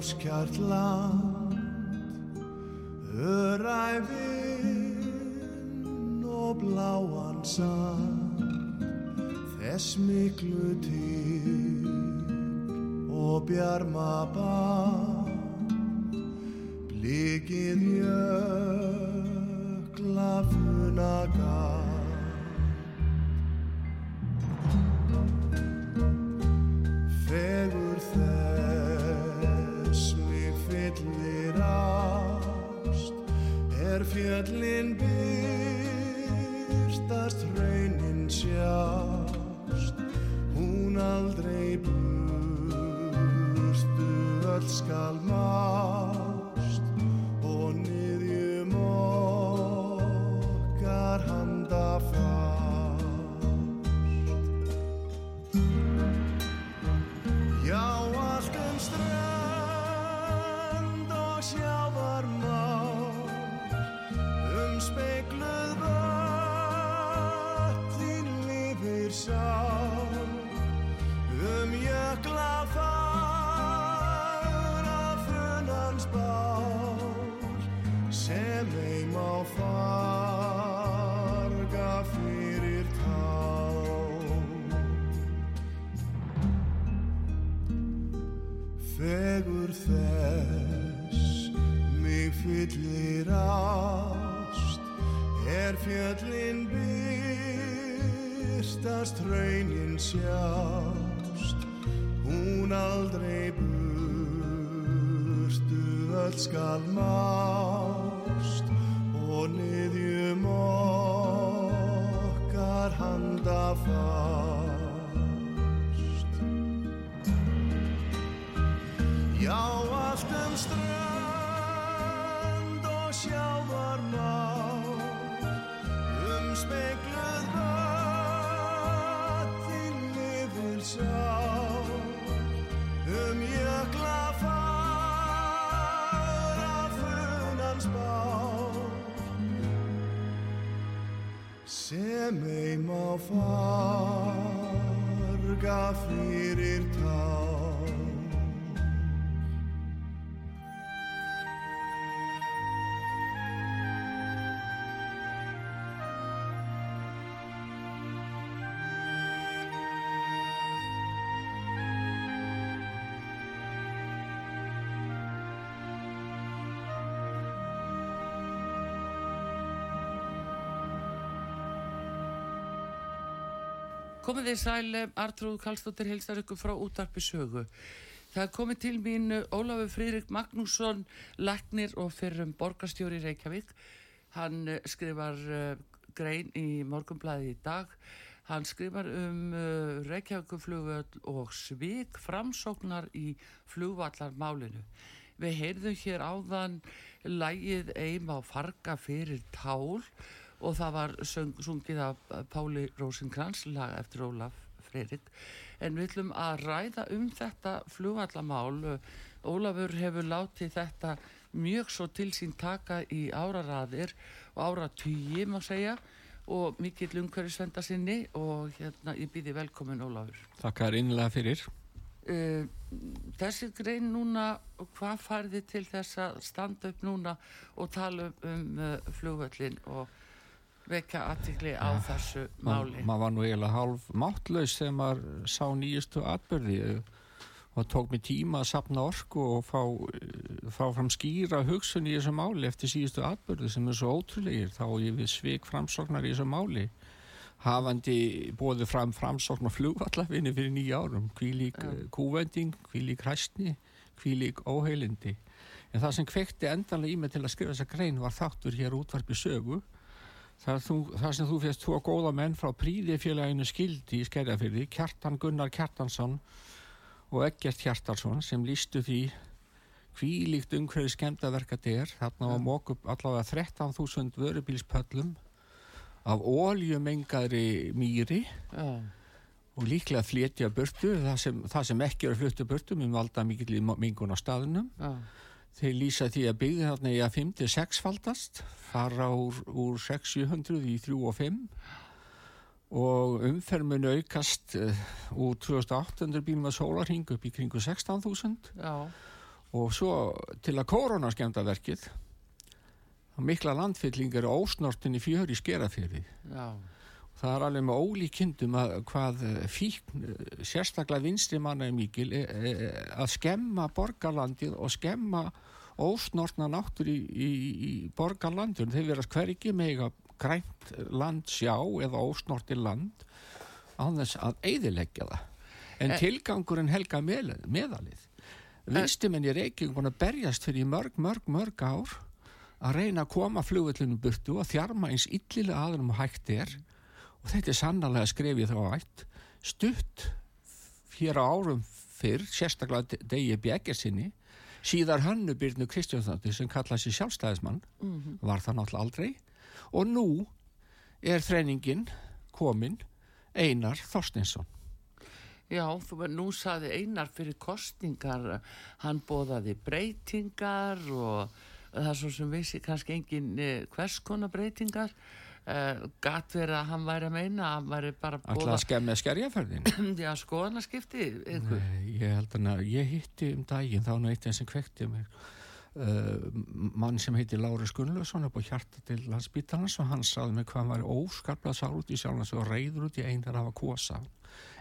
Áskjart land Öræfinn og bláan sand Þess miklu til og bjarma band Blikið jökla funaga fjöllin byrstast raunin sjást. Hún aldrei burstu öll skal mást. Og niðjum okkar handa fást Fegur þess mig fyllir á Er fjöllin byrstast raunin sjást Hún aldrei burstu öll skal mást Og niðjum okkar handa fast farga fyrir tá Komið þið sæl, Artrúð Kallstóttir heilsar ykkur frá útarpi sögu. Það er komið til mín Ólafur Frýrik Magnússon, læknir og fyrrum borgarstjóri Reykjavík. Hann eh, skrifar uh, grein í morgumblæði í dag. Hann skrifar um uh, Reykjavíkuflugvöld og svik framsóknar í flugvallarmálinu. Við heyrðum hér áðan lægið eim á farga fyrir tál og það var söng, sungið af Páli Rósinkrans lag eftir Ólaf Freirik en við ætlum að ræða um þetta flugvallamál. Ólafur hefur látið þetta mjög svo til sín taka í áraraðir og áratýji má segja og mikill umhverjusvenda sinni og hérna ég býði velkomin Ólafur. Takkar innlega fyrir. Uh, Þessi grein núna hvað farði til þess að standa upp núna og tala um uh, flugvallin og vekja aðtikli á ja, þessu máli. Maður var nú eiginlega hálf máttlaus þegar maður sá nýjustu atbyrði og tók mig tíma að sapna orku og fá, fá fram skýra hugsun í þessu máli eftir síðustu atbyrði sem er svo ótrúlegir þá ég við sveik framsóknar í þessu máli hafandi bóði fram framsóknar flugvallafinni fyrir nýja árum hví lík ja. kúvending, hví lík hræstni hví lík óheilindi En það sem kveikti endanlega í mig til að skrifa þessa grein var þáttur hér útvarpi sögu. Það, þú, það sem þú férst tvo góða menn frá príðifélaginu skildi í skerjafyrði, Kjartan Gunnar Kjartansson og Eggert Kjartarsson sem lístu því hvílíkt umhverju skemdaverk þetta er. Þarna var mók upp allavega 13.000 vörubílspöllum af óljumengaðri mýri Já, og líklega flétja burtu, það sem, það sem ekki er fluttu burtu, mun valda mikill í mingun á staðunum. já, Þeir lýsa því að byggði þarna í að 5-6 faldast, fara úr, úr 600 í 3 og 5 og umfermin aukast uh, úr 2800 bílum að sólarhing upp í kringu 16.000 já, og svo til að korona skemmta verkið. Mikla landfylling eru ósnortin í fjör í skerafyrði já, Það er alveg með ólíkindum að hvað eh, fíkn, eh, sérstaklega vinstri manna er mikil, e, e, að skemma borgarlandið og skemma ósnortna náttur í, í, í borgarlandinu. Þeir verðast hvergi með grænt land sjá eða ósnorti land á þess að eiðileggja það. En Eh. tilgangurinn helga með, meðalið. Vinstimenn í Reykjavík búin að berjast fyrir í mörg, mörg, mörg ár að reyna að koma flugvöllunum burtu og þjarma eins illilega aðrum og hægt er og þetta er sannarlega skrefið þá ætt. Stutt á árum fyrr, sérstaklega degi Bjeggersinni síðar Hannubyrnu Kristjánsdóttir sem kallaði sér sjálfstæðismann var það náttúrulega aldrei. Og nú er þreiningin komin Einar Þorstinsson já, þú verður nú saði einar fyrir kostningar, hann bóðaði breytingar og það er svo sem vissi kannski engin eh, hvers konar breytingar, uh, gatt verið að hann væri að meina að hann væri bara alltaf bóða, að skemmi skerjaferðin já, skoðanaskipti, einhver, Nei, ég held að ég hitti um daginn þá nú eitt einn sem kvekti mér uh, mann sem heiti Láris Gunnlaugsson upp á hjarta til landsbítalans og hann saði mig hvað hann var óskarplað sár út í sjálfans og reyður út í einar af að kosa.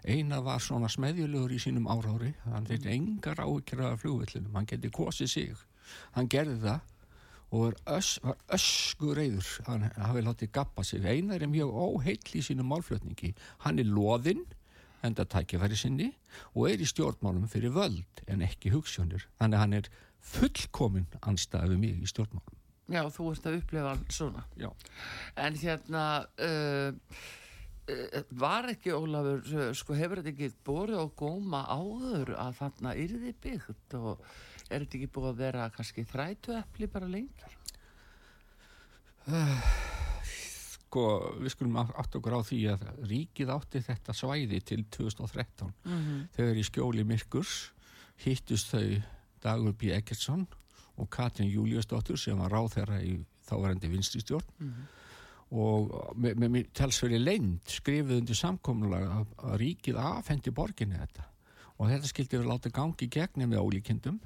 Einar var svona smeðjulegur í sínum árári hann þetta engar áhyggjur af flugvillinum hann geti kosið sig. Hann gerði það og öss, var ösku reyður hann hafi látið gappa sig einar er mjög óheill í sínum málflutningi hann er loðinn enda tækifæri sinni og er í stjórnmálum fyrir völd en ekki hugssjónir. Þannig að hann er fullkomin anstæðu mig í stjórnmálum. já, þú ert að upplifa hann svona. Já. En hérna, uh, uh, var ekki Ólafur, uh, sko hefur þetta ekki borið og góma áður að þarna yrði byggt og er þetta ekki búið að vera kannski þrætu epli bara lengi? Sko, við skulum átt okkur á því að ríkið átti þetta svæði til 2013. Mm Þegar í skjóli Myrkurs hittust þau Dagur B. Eggertsson og Katrin Júliusdóttur sem var ráð þeirra í þáverandi vinstri stjórn og með, með, með talsveri leynd skrifuð undir samkommulega að, að ríkið afhendi borginni þetta og þetta skildi verið látið gangi í gegni með ólíkindum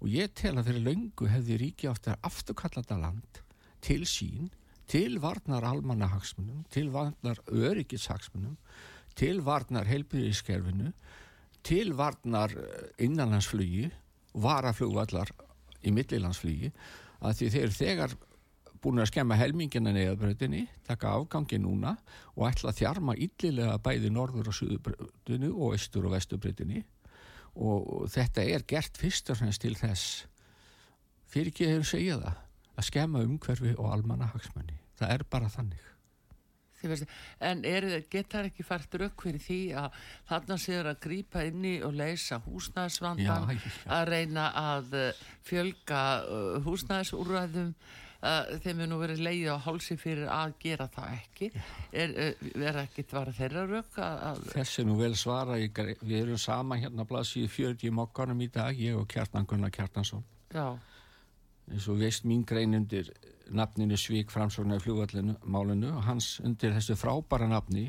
og ég tel að fyrir löngu hefði ríkið átt að afturkalla þetta land til sín, til varnar almannahagsmunum, til varnar öryggishagsmunum, til varnar heilbyrðiskerfinu, til varnar eh, innanlandsflugi, varaflugvallar í millilandsflugi, að því þeir þegar búin að skemma helmingina neðabröðinni, taka afgangi núna og ætla að þjarma illilega bæði norður og suðubröðinu og austur og vestubröðinni og, þetta er gert fyrst og fremst til þess fyrir ekki hefur segja það að skemma umhverfi og almanna hagsmenni. Það er bara þannig. En getur ekki fært rauk fyrir því að þarna séður að grípa inni og leysa húsnæðisvandan, Já, að reyna að uh, fjölga uh, húsnæðisúræðum, uh, þeim er nú verið leiði á hálsi fyrir að gera það ekki. Er, uh, er ekki tvara þeirra rauk að, að Þess er nú vel svara, við erum saman hérna blaðsíðu 40 mokkanum í dag, ég og Kjartan Gunnar Kjartansson. já, eins og veist mín grein undir nafninu Svík framsóknar í flugvallinu málinu og hans undir þessu frábæra nafni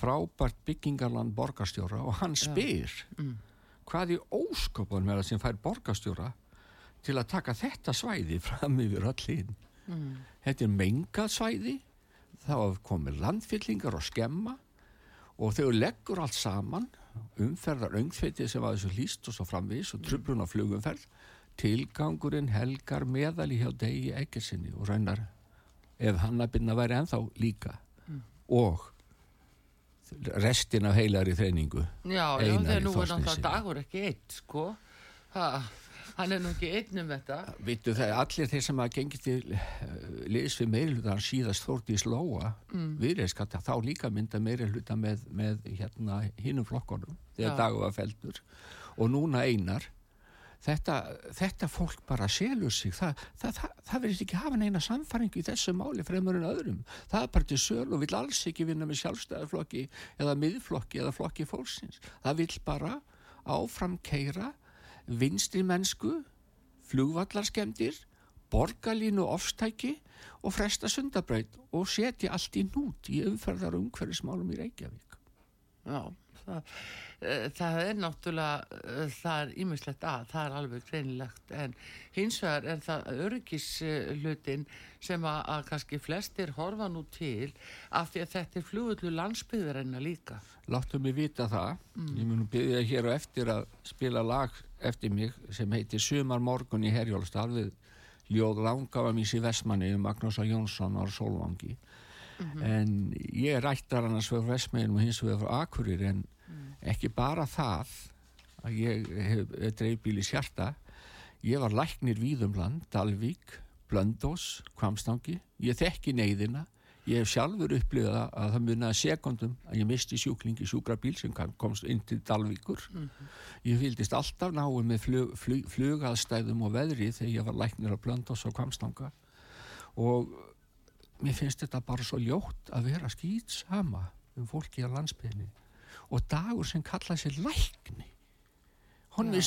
frábært byggingarland borgarstjóra og hann spyr hvað í óskopunum er það sem fær borgarstjóra til að taka þetta svæði fram yfir öll hinn þetta er mengað svæði þá komið landfyllingar og skemma og þau leggur allt saman umferðar öngþveitið sem var þessu hlýst og svo framvís og trublun á flugumferð. Tilgangurinn helgar meðal í hjá degi ekkersinni og raunar ef hannabinna væri ennþá líka. Og restin af heilari þreiningu já, já þegar nú er náttúrulega dagur ekki eitt, sko. Ha, hann er nú ekki einn um þetta. Vittu það, allir þeir sem að gengi til uh, liðs við meirihlutan síðast þórti í slóa mm. viðreiskatt þá líka mynda meirihluta með, með hérna hinnum flokkonum þegar dagu var feldur og núna einar þetta, þetta fólk bara selur sig. Það, það, það, það verður ekki hafa neina samfæringu í þessu máli fremur en öðrum. Það er bara til söl og vill alls ekki vinna með sjálfstæðarflokki eða miðflokki eða flokki fólksins. Það vill bara áfram keira vinstri mennsku flugvallarskemdir borgarlínu ofstæki og fresta sundabraut og setja allt í nút í umferðar umhverfismálum í Reykjavík Já, það, eh, það er náttúrulega, eh, það er ímislegt að, það er alveg greinilegt, en hins vegar er það öryggislutin sem að, að kannski flestir horfa nú til af því að þetta er flugullu landsbyðurinnar líka. Láttu mig vita það. Ég mun byrja hér og eftir að spila lag eftir mig sem heitir Sumar morgun í Herjólfstall við Ljóð Langafa mís í Vestmanni Magnúsa Jónsson á Solvangi. En ég rættar annars fyrir Vestmanni og hins vegar frá Akurir en ekki bara það að ég hef, dreifbíl í sjarta. Ég var læknir Víðumland, Dalvík, Blöndós, Kvamstangi. Ég þekki neyðina. Ég hef sjálfur upplifað að það munaði sekundum að ég misti sjúklingi sjúkrabíl sem komst inn til Dalvíkur. Ég fylgdist alltaf náum með flug, flug, flugaðstæðum og veðri þegar ég var læknir á Blöndós og Kvamstanga og mér finnst þetta bara svo ljótt að vera skýtsama um fólki á landsbyðinni og dagur sem kallaði sér lækni hún er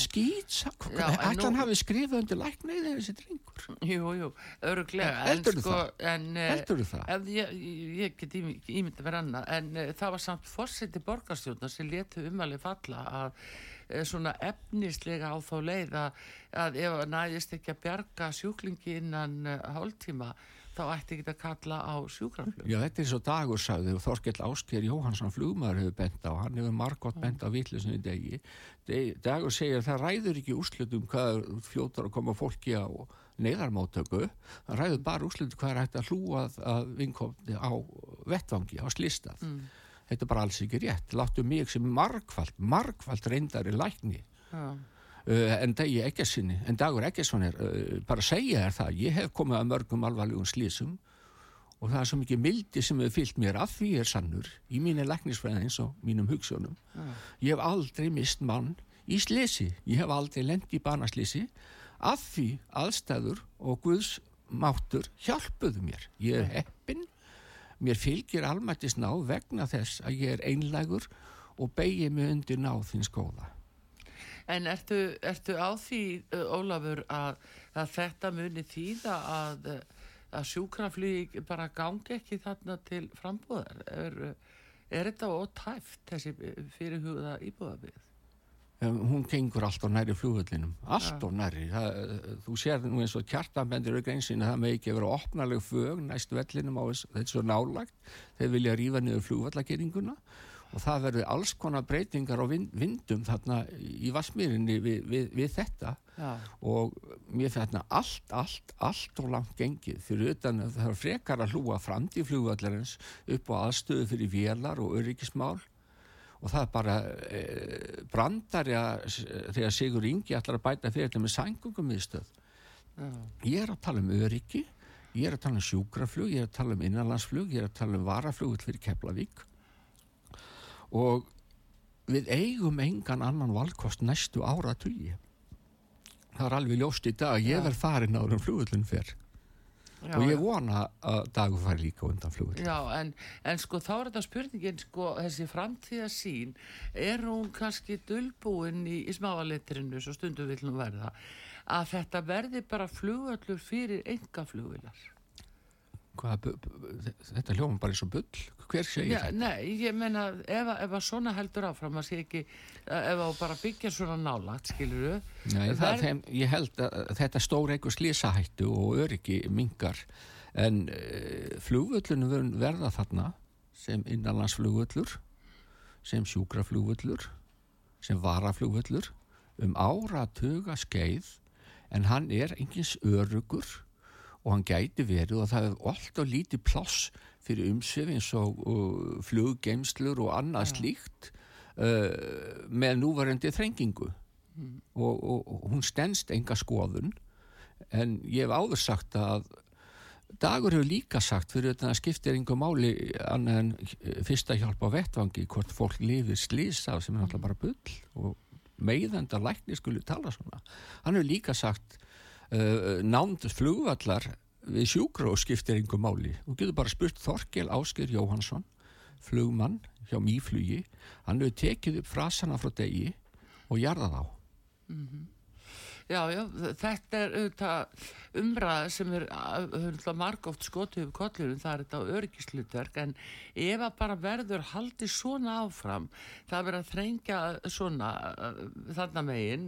en ætla hann nú- hafi skrifað undir lækni eða þessi drengur Jú, jú, öruglega. en Heldurðu sko, það? En, eh, Heldurðu það? Ef, ég, ég get ímy- ímyndað vera annað, en uh, það var samt fórseti borgarstjórnar sem letu umali falla að uh, svona efnislega á þá leið að, að ef næðist ekki að bjarga sjúklingi innan uh, hálftíma þá ætti ekki að kalla á sjúkraflug. Já, þetta er svo dagur sagði og Þorkell Ásker Jóhansson flugmaður hefur bent á, hann hefur margótt bent á vitlusinu í degi. De- Dagur segir að það ræður ekki úrslutum hvað fljótar að koma fólki á neyðarmóttöku, það ræður bara úrslutum hvað er hægt að hlúa að, vinkomni á vettvangi, á slistað. Þetta er bara alls ekki rétt. Láttu mig sem margfald, margfald reyndari lækni Já. Uh, en sinni, en dagur ekki svona er, uh, bara að segja þér það, ég hef komið að mörgum alvarlegum slísum og það er svo mikið mildi sem hefur fyllt mér af því er sannur í mínu læknisfræði eins og mínum hugsunum. Ég hef aldrei mist mann í slisi, ég hef aldrei lent í banaslisi af því aðstæður og Guðs máttur hjálpuðu mér. Ég er heppin, mér fylgir almættis ná vegna þess að ég er einlægur og beigi mig undir náð þins góða. En ertu, ertu á því, Ólafur, að, að þetta muni þýða að, að sjúkraflug bara gangi ekki þarna til frambúðar? Er, er þetta ótæft, þessi fyrirhuga íbúðabíð? Hún gengur allt og næri flugvöllinum allt og næri það, þú sér nú eins og kjartabendur auðvitað einsinn að það með ekki vera opnaleg fög næst vellinum á þess, þetta svo nálagt þeir vilja rífa niður flugvallageringuna. og það verður alls konar breytingar á vind, vindum þarna í Vassmýrinni við, við, við þetta. Já. og mér finnst þarna allt, allt, allt og langt gengið. Fyrir utan að það er frekar að hlúa framtíð flugvallarins upp á aðstöðu fyrir vélar og öryggismál. Og það er bara e, brandari að þegar Sigur Ingi ætlar að bæta fyrir þetta með sængungum viðstöð. Ég er að tala um öryggi, ég er að tala um sjúkraflug, ég er að tala um innanlandsflug, ég er að tala um varaflug fyrir Keflavík og við eigum engan annan valkost næstu ára tugi. Það er alveg ljóst í dag ég verð farin en flugullin fer Já, og ég vona að dagur fari líka undan flugullin. Já, en, en sko þá er þetta spurningin, sko, þessi framtíða sín, er hún kannski dulbúin í, í smáaletrinu, svo stundum vil nú verða, að þetta verði bara flugöllur fyrir enga flugvilar? Hvað, þetta hljóma bara eins og bull. Hver segir Já, þetta? nei, ég meina, ef, ef að svona heldur áfram, að sé ekki, eh, ef að bara byggja svona nálagt, skilur við, Nei, það, Verð- þeim, ég held að þetta stór eitthvað slísahættu og öryggi mingar en uh, flugvöllunum verða þarna sem innanlandsflugvöllur sem sjúkraflugvöllur sem varaflugvöllur um áratuga skeið en hann er engins örugur og hann gæti verið og það er alltaf lítið pláss fyrir umsvið eins og uh, fluggeimslur og annað slíkt uh, með núvarandi þrengingu. Og, og, og hún stendst enga skoðun. En ég hef áður sagt að Dagur hefur líka sagt fyrir þetta að skiptir einhver máli annað en fyrsta hjálp á vettvangi hvort fólk lifir slísa sem er náttúrulega bara bull og meiðenda lækni skulle tala svona. Hann hefur líka sagt nánd flugvallar við sjúkró skiptir einhver máli. Og getur bara spurt Þorkel Ásker Jóhansson flugmann hjá mýflugi. Hann hefur tekið upp frasana frá degi og jarðað á Já, já, þetta er auðvitað umræða sem er, margóft skotið upp kollurum, það er þetta örgislutverk, en ef að bara verður haldið svona áfram, það verður að þrengja svona þarna megin,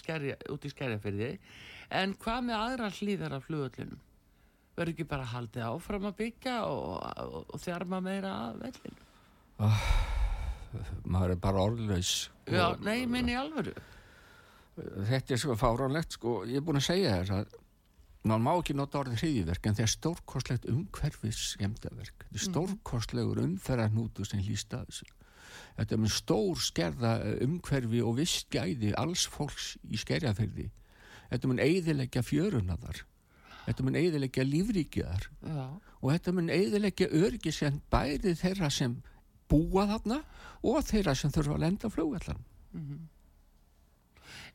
skerja, út í skerjafyrði, en hvað með aðra hlýðar af flugöllunum? Verður ekki bara haldið áfram að byggja og, og, og þjarma meira að vellinu? maður er bara orðlaus Já, Og- nei, minni alvöru. þetta er sko fáránlegt sko, ég er búin að segja þér að maður má ekki nota orðið hriðiverk en það er stórkostlegt umhverfis skemmtaverk, þetta er stórkostlegur umferðarnútu sem hlýsta þessu þetta er með stór skerða eh, umhverfi og vist gæði alls fólks í skerjafyrði þetta mun eiðileggja fjörunaðar þetta mun eiðileggja lífríkjaðar Já. og þetta mun eiðileggja örgisend bæði þeirra sem búa þarna og þeirra sem þurfa að lenda á flugvellan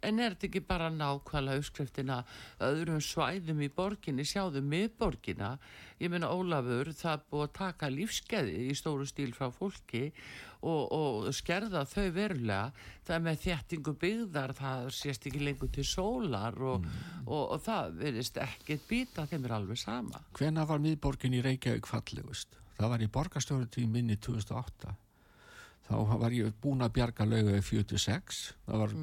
En er þetta ekki bara nákvæmlega uppskriftina öðrum svæðum í borginni, sjáðu miðborgina? Ég meina Ólafur, það búið að taka lífskeiði í stóru stíl frá fólki og, og skerða þau verulega. Það er með þéttingu byggðar, það sést ekki lengur til sólar og, og, og það verðist ekkert býta, þeim er alveg sama. Hvena var miðborgin í Reykjavík fallegust? Það var í borgarstjórutíð minni 2008. Þá var ég búin að bjarga lauga í 46. Það var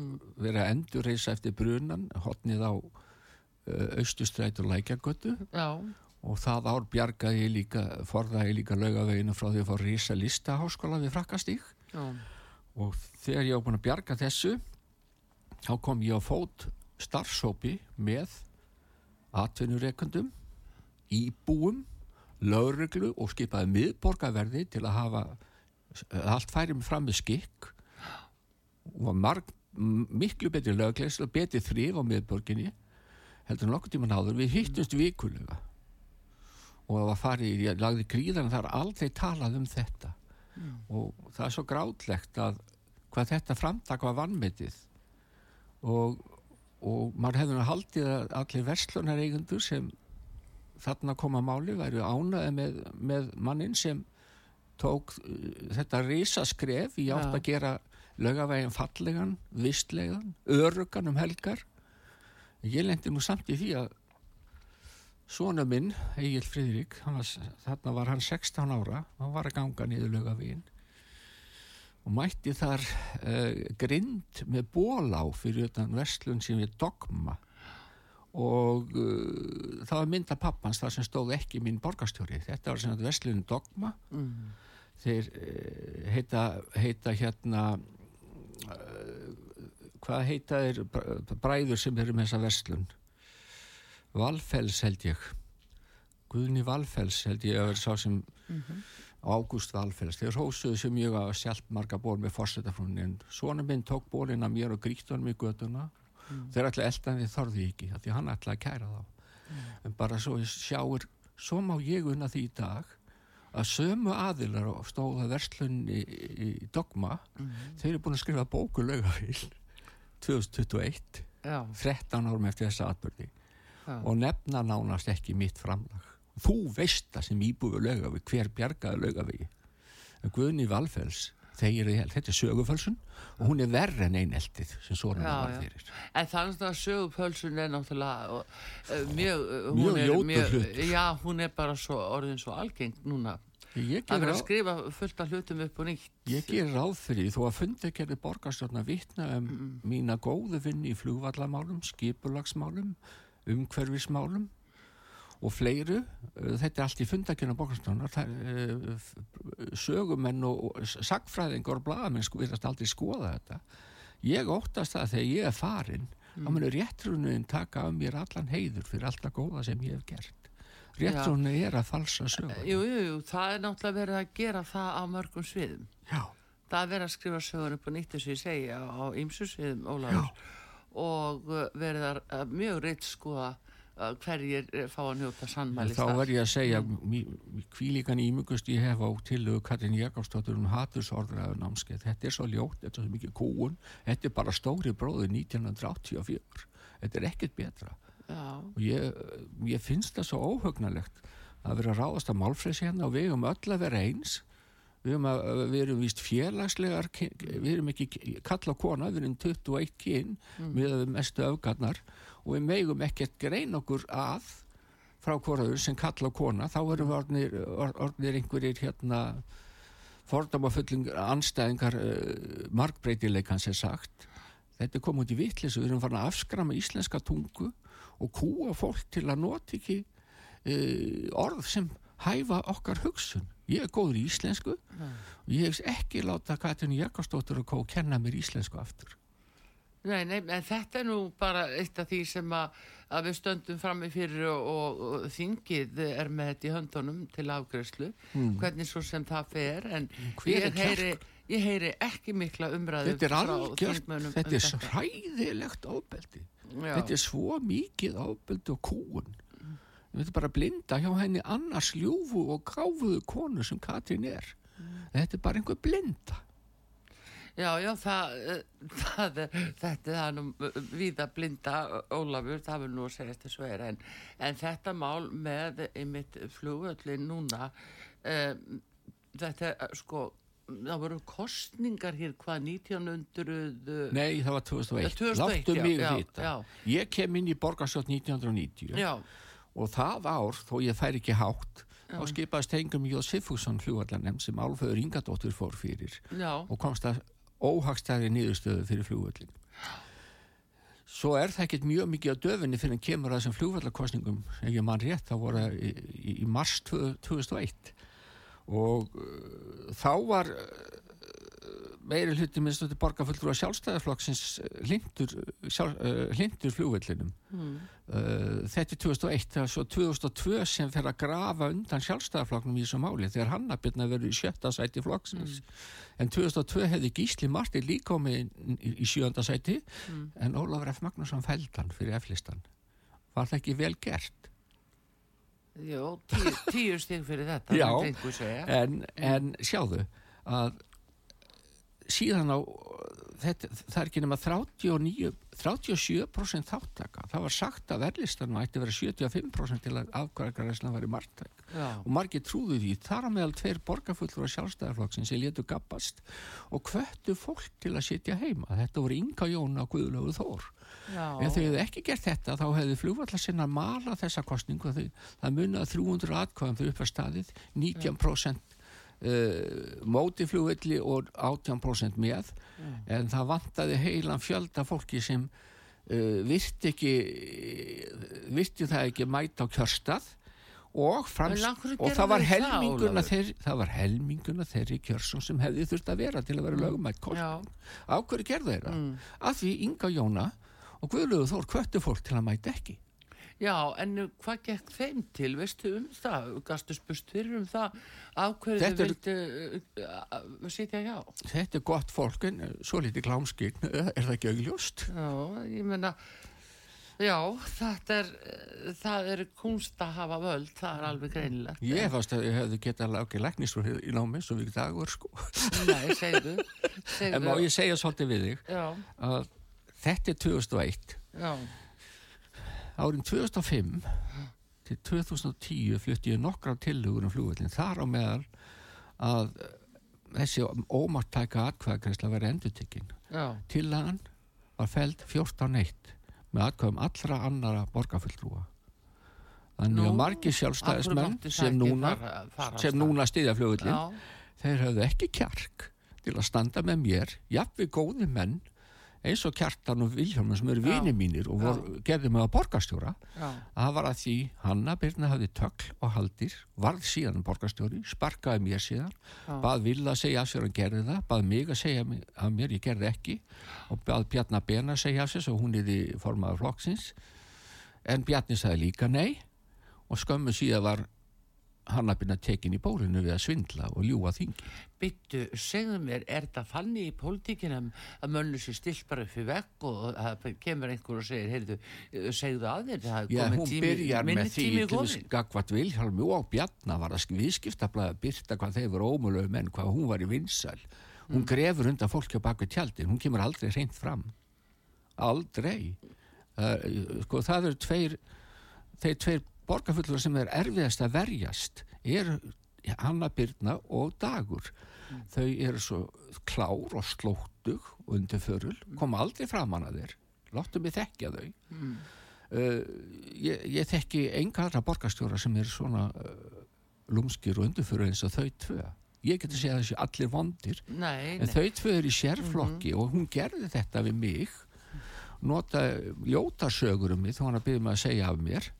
verið að endurreisa eftir brunan, hotnið á uh, austustrætur lækjagötu Já, og það ár bjargaði ég líka, forðaði ég líka laugaveginu frá því að fá risa listaháskóla við frakkastík og þegar ég var búin að bjarga þessu þá kom ég á fót starfsópi með atvinnureikundum íbúum lögreglu og skipaði miðborgarverði til að hafa allt færi fram með skikk og marg, miklu betri löglegs og betri þrif á miðborginni heldur en nokkuð tíma náður við hittumst vikulega og það var farið, ég lagði gríðan það er aldrei talað um þetta. Og það er svo grátlegt að hvað þetta framtak var vannmetið og, og maður hefði haldið að allir verslunar eigendur sem þarna koma máli væru ánaði með, með mannin sem tók uh, þetta risaskref í átt að gera lögavegin fallegan, vistlegan, örugan um helgar. Ég lendi nú samt í því að svona minn, Egil var, þarna var hann 16 ára, hann var að ganga niður lögavegin og mætti þar uh, grind með bólá fyrir utan verslun sem við dogma. Og uh, það var mynda pappans þar sem stóð ekki mín borgarstjóri. Þetta var sem að verslunin dogma. Mm, þeir uh, heita, heita hérna uh, hvað heita br- bræður sem eru með þessa verslun? Valfells held ég. Guðni Valfells held ég að vera sá sem Ágúst Valfells. Þeir hósuðu sem mjög að sjálf marga ból með fórsetafrúnin en svona minn tók bólinn að mér og gríkt honum í göduna þeir ætla eldan við þorði ekki því hann ætla að kæra þá. En bara svo sjáur svo má ég unna því í dag að sömu aðilar og stóða verslunni í, í dogma þeir eru búin að skrifa bóku laugafíl 2021 já, 13 árum eftir þessa atbyrði já. og nefna nánast ekki mitt framlag. Þú veist það sem íbúið laugafi hver bjargaði laugafi Guðni Valfells þeir þetta er sögufölsun og hún er verri en eineltið sem svona var fyrir En þannig að sögupölsun er náttúrulega uh, mjög, uh, Mjög hún ljótur hlutur. Já, hún er bara svo, orðin svo algeng núna. ger, verður að skrifa fullt af hlutum upp og nýtt. ég ger ráð fyrir þó að fundi gerði borgarstjórna vitna um mína góðu vinni í flugvallamálum skipulagsmálum, umhverfismálum og fleiru. Uh, þetta er allt í það er uh, sögumenn og sagfræðingar og blaðamenn sko virðast aldrei skoða þetta. Ég óttast það að þegar ég er farin þá munur réttrunin taka af mér allan heiður fyrir allt það góða sem ég hef gert. Réttrunin er að falsa sögur Jú, jú, jú, það er náttúrulega verið að gera það á mörgum sviðum. já, það er verið að skrifa sögur upp á nýtt eins og ég segi á, á ýmsusviðum Ólafur. Og uh, verið að mjög reitt skoða hverjir uh, fá að njóta sannmæli þá verð ég að segja kvílíkan ímugust ég hef á tillögu Katrin Jakobsdóttur um hatursorðræðu námskeið þetta er svo ljótt, þetta er svo mikið kúun þetta er bara stóri bróður 1984 þetta er ekkert betra. Já, og ég, ég finnst það svo óhugnalegt að vera ráðast að málfreysi hérna og við erum öll að vera eins. Við erum, að, við erum víst félagslegar við erum ekki kalla kona við erum 21 kyn við erum mestu öfgarnar og við megum ekkert grein okkur að frá hvoraður sem kalla kona. Þá erum við orðnir, or- orðnir einhverjir hérna fordamafulling anstæðingar uh, markbreytileikan sem sagt. Þetta er komið út í vitleysu, við erum farin að afskrama íslenska tungu og kúa fólk til að nota ekki uh, orð sem hæfa okkar hugsun. Ég er góður í íslensku. Og ég hef ekki láta Katrin Jakobsdóttur og kó kenna mér íslensku aftur Nei, nei, en þetta er nú bara eitt af því sem að, að við stöndum frammi fyrir og, og, og þingið er með þetta í höndunum til afgreðslu, hvernig svo sem það fer, en ég heyri, ég heyri ekki mikla umræðu frá algjört, þingmönnum þetta um er hræðilegt ofbeldi. Já. þetta er svo mikið ofbeldi og kúun við veitum bara blinda hjá henni annars ljúfu og gáfuðu konu sem Katrin er. Þetta er bara einhver blinda Já, já, það, eh, það er, þetta er nú eh, víða blinda Ólafur, það vil nú að segja þessu er, en, en þetta mál með einmitt flugvöllin núna, um, þetta sko, það voru kostningar hér hvað 1900... Nei, það var 2001. 2001, Láttu já, mig já, vita. já. Ég kem inn í borgarsjótt 1990 Já, og það ár, þó ég fær ekki hátt, þá skipaðist hengum Jóð Siffússon flugvallanem sem Álföður Ingadóttur fór fyrir já, og komst að óhagstæði niðurstöðu fyrir flugvöllin. Svo er það ekkert mjög mikið á döfinni fyrir að kemur að þessum flugvallakostningum, ef ég mann rétt, þá voru það í, í, mars 2001 og uh, þá var meiri hluti minnst þetta borgarfullur á sjálfstæðarflokksins hlindur, sjálf, uh, hlindur flugvellinum mm. þetta er 2001 það er svo 2002 sem fer að grafa undan sjálfstæðarflokknum í þessu máli þegar Hannabirna verður í sjötta sæti flokksins en 2002 hefði Gísli Martin líka komið í, sjönda sæti en Ólafur F. Magnússon fældan fyrir F-listan var það ekki vel gert já, tíu, tíu stig fyrir þetta, Já. en, en sjáðu að síðan á þetta, það er ekki nema 39, 37% þáttaka það var sagt að verðlistanum ætti að vera 75% til að afkvæðargræslan var í margtæk og margir trúðu því. Þar á meðal tveir borgarfullur á sjálfstæðarflokksins sem létu gappast og hvöttu fólk til að sitja heima. Þetta voru Inga Jón og Guðlöfu Þór. Já, ef þau hefðu ekki gert þetta þá hefðu flugvallarsinnar mala þessa kostningu þau, það munið 300 atkvæðum fyrir upp að staðið 19% Uh, móti flugvelli og 18% með. En það vantaði heilan fjölda fólki sem uh, virti ekki virti það ekki mæta á kjörstað og, frams, og það var það, þeir, það var helminguna þeirri kjörsum sem hefði þurft að vera til að vera lögumætt kostning á hverju gerðu þeirra? Mm. Af því Inga Jóna og Guðlögu Þór kvöttu fólk til að mæta ekki já, en uh, hvað gekk þeim til, veistu um það, gastu spust fyrir um það, af hverju þau vildu uh, uh, sitja hjá? Þetta er gott fólk en eh, svo lítið klámskign er það ekki augljóst? Já, ég meina, já, þetta er, uh, það er kunst að hafa völd, það er alveg greinilegt. Ég fannst að ég hefði getað lágið læknistur í námi svo við dagur sko. Nei, segðu, segðu. En má ég segja svolítið við þig Já, að þetta er 2001 já, árin 2005 til 2010 flutti ég nokkra tillögur um flugvöldin þar á meðal að eh, þessi ómartæka atkvæðagreisla verið endutekinn já, Tillagan var feld 14.1 með atkvæðum allra annara borgarfulltrúa. Þannig að hverju sjálfstæðismenn sem núna, núna stiðja flugvöldin, já, þeir höfðu ekki kjark til að standa með mér, jafnveg góði menn, eins og Kjartan og Vilhjálmur sem eru vini mínir og vor, gerði mig að borgarstjóra, það var að því Hanna Birna hafði tökl og haldir, varð síðan borgarstjóri, sparkaði mér síðan, Já. bað Villa að segja af sér að gerði það, bað mig að segja að mér ég gerði ekki og bað Bjarnar Bena að segja af sér svo hún er í formaður flokksins. En Bjarni sagði líka nei og skömmu síðan var hannabina tekin í bólinu við að svindla og ljúa þingi. Byttu, segðu mér, er þetta þannig í pólitíkinum að mönnu sér stilt bara upp í vekk og það kemur einhver og segir, heyrðu, segðu að þér, það er Já, komin hún tími, byrjar minni með því tími til komin. þess gagvart Vilhjálmi og Bjarna var að viðskiptablaða að byrta hvað þeir voru ómulögum menn, hvað hún var í vinsæl. Hún grefur undan fólki á baku tjaldin, hún kemur aldrei reynd fram. Aldrei. Það, sko, það eru tveir, þeir tveir borgarfullur sem er erfiðast að verjast er Hanna Byrna og Dagur. Þau eru svo klár og slóttug og undirförul, koma aldrei fram hana þeir. Láttu mig þekkja þau. Uh, ég, ég þekki enga aðra borgarstjóra sem er svona uh, lúmskir og undirföru eins og þau tvö. Ég geti segja þessi allir vondir. Nei, en nei, þau tvö er í sérflokki og hún gerði þetta við mig. Nota ljóta sögur um mig þá hann að byrja mig að segja af mér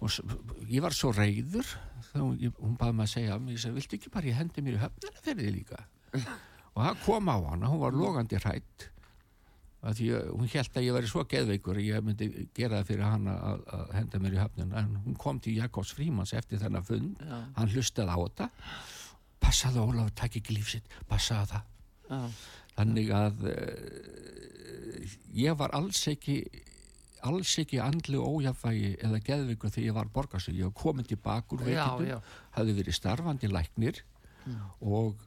og ég var svo reyður þá hún, ég, baði mig að segja mér. Ég viltu ekki bara ég hendi mér í höfnina fyrir því líka? Og það kom á hana, hún var logandi hrætt að að hún held að ég væri svo geðveikur að ég myndi gera það fyrir hana að, að henda mér í höfnina en hún kom til Jakobs Frímans eftir þennan fund. Já. hann hlustaði á þetta. Passaði Ólafur, takk ekki lífsitt passaði það. Já, þannig að uh, ég var alls ekki alls ekki andlu ójafvægi eða geðveikur þegar ég var borgarsög ég var komin tilbaka úr já, veikindum já, hafði verið starfandi læknir og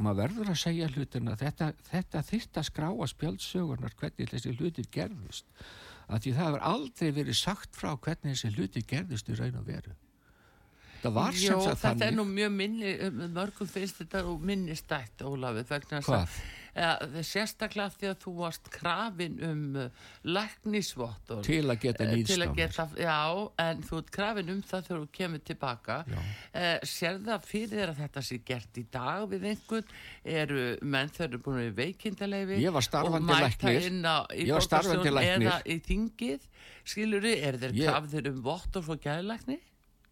maður verður að segja hlutina þetta, þetta þyrst að skráa spjáldsögunar hvernig þessi hlutir gerðust. Að því það hefur aldrei verið sagt frá hvernig þessi hlutir gerðust í raun og veru. Það var Jó, sem sagt þetta er nú mjög minni, um, mörgum finnst þetta og minnistætt, Ólafur, vegna þess að Ja, sérstaklega því að þú varst krafin um uh, læknisvottor til að geta Eh, að geta, já, en þú ert krafin um það þegar þú kemur tilbaka. Eh, sér það fyrir þér að þetta sé gert í dag við einhvern? Eru menn þau eru búin að veikindaleifi Ég var starfandi læknir. Ég var starfandi læknir. eða í þingið? Skilur þið, er þeir Ég- krafðir um vottor frá gæðlækni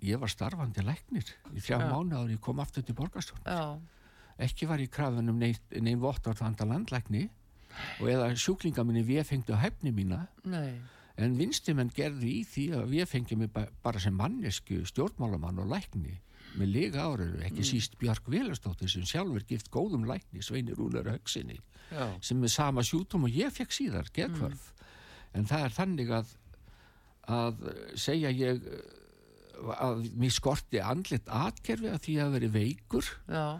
ég var starfandi læknir í þrjá Já. mánu áður ég kom aftur til borgarstjórn já, ekki var ég krafin um neinn vottar handa landlækni og eða sjúklinga minni við fengdu hæfni mína. Nei. En vinstimenn gerði í því að við fengjum bara sem mannesku stjórnmálamann og lækni. Með lega árið, ekki síst Björk Vélastóttir sem sjálfur gift góðum lækni Sveinir Rúnar Högsinni já, sem er sama sjútum og ég fekk síðar geðkvörf en það er þannig að að segja ég að mér skorti andlit atkerfi að því að veri veikur. Já,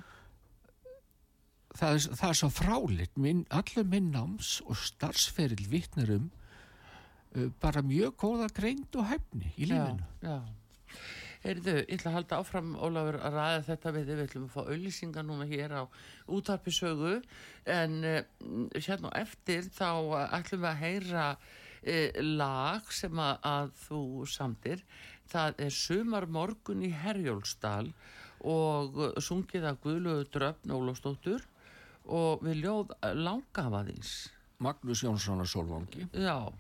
það það er svo fráleitt. Minn, allur minn náms og starfsferill vittnar um uh, bara mjög góða greind og hæfni í lífinu. já, já. Heyrðu, ég ætla að halda áfram, Ólafur, að ræða þetta við við ætlum að fá auðlýsingar núna hér á útarpisögu, en uh, hérna á eftir þá ætlum við að heyra uh, lag sem að, að þú samtir. Það er Sumar morgun í Herjólfsdal og sungið af Guðlögu Dröfn Ólafsdóttur og við ljóð langafaðins. Magnús Jónsson og Solvangi Já,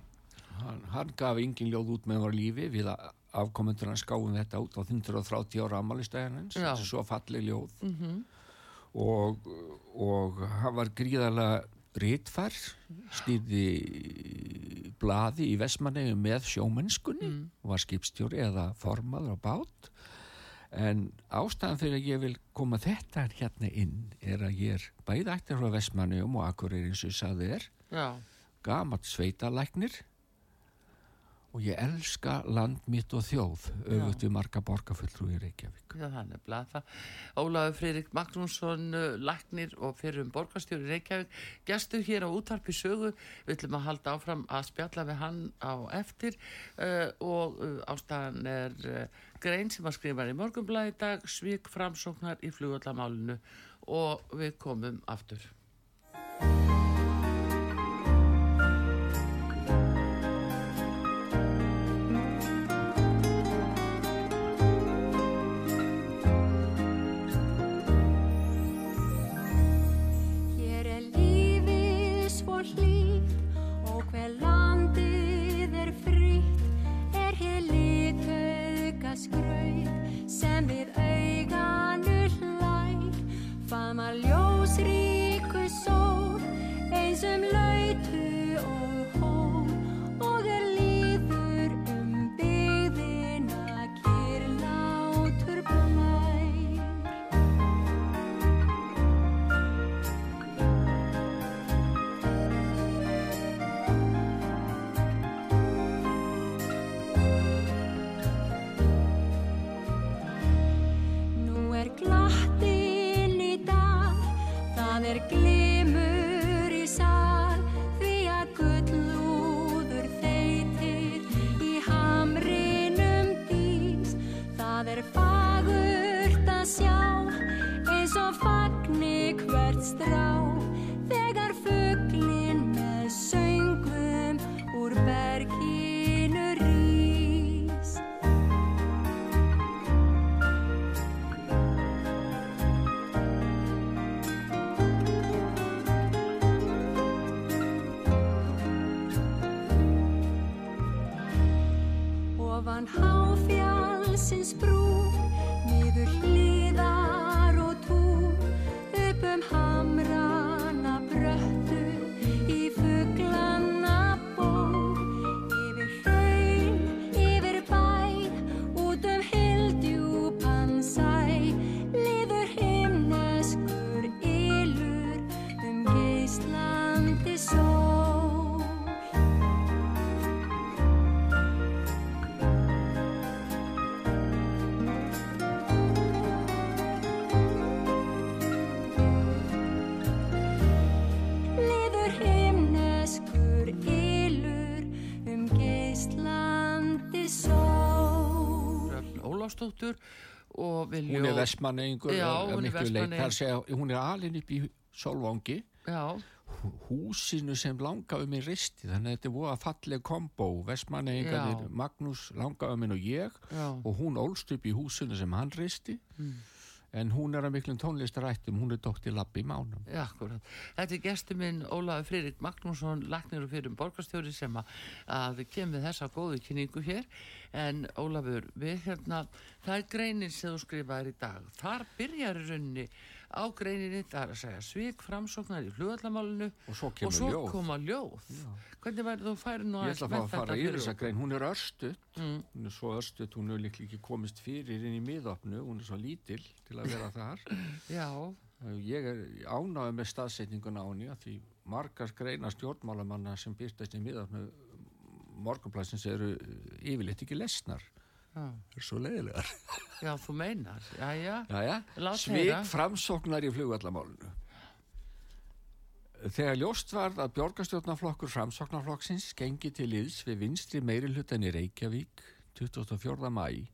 hann, hann gaf engin ljóð út með var lífi. Við að afkomendur hans gáum þetta út á 130 ára amalistæðanins Já. svo falleg ljóð. Mm og, og hann var gríðarlega rítfær stýrði blaði í Vestmanneigum með sjómennskunni Mm. var skipstjóri eða formaður á bát en ástæðan fyrir að ég vil koma þetta hérna inn er að ég er bæði ættir frá Vestmanneigum og Akureyri eins og ég sagði þér. Já, gamalt sveitalæknir og ég elska land mitt og þjóð auðvitað við marga borgarfulltrú í Reykjavík Já, það er nefnilega það. Ólafur Friðrik Magnússon, uh, læknir og fyrir um borgarstjóri Reykjavík, gestur hér á útarpi sögu. Við ætlum að halda áfram að spjalla við hann á eftir uh, og uh, ástæðan er uh, grein sem að skrifa í morgunblæði í dag, svík framsóknar í flugvallamálinu og við komum aftur. Sól. liður himneskur ylur um geislandi sól. Röfn Ólafsdóttur og Viljó Hún er vestmanneingur Já, hún er er segja, hún er alin upp í Solvangi Já, húsinu sem langaðu minn risti þannig að þetta er voða falleg kombo vestmanneingarnir, Já. Magnús langaðu minn og ég já, og hún ólst upp í húsinu sem hann risti en hún er að miklum tónlistarættum hún er dóttir Lappi Mánum já. Þetta er gestur minn Ólafur Friðrik Magnússon, laknir og fyrir borgarstjóri sem að, að kemur þessa góðu kynningu hér. En Ólafur, við hérna, það er greinin sem þú skrifaðir í dag. Þar byrjar í rauninni á greininni, það er að segja svik framsóknar í flugvallamálinu og svo og svo ljóð koma ljóð. Hvernig væri þú færi nú Ég ætla að fá að fara yfir þessa grein, hún er örstuð, Mm. hún er svo örstuð, hún er líklega ekki komist fyrir inn í miðopnu, hún er svo lítil til að vera þar. Já, Ég er ánægð með staðsetninguna á henni að því margar greina stjórnmálamanna sem byrtast í miðopnu morgunplæsins eru yfirleitt ekki lesnar. Já, Það er svo leiðilegar. já, þú meinar, já, já, Lát svik heyra. framsóknar í flugvallamálinu. Þegar ljóst varð að björgastjórnarflokkur framsóknarflokksins gengi til liðs við vinstri meiri hlutan í Reykjavík 24. mæ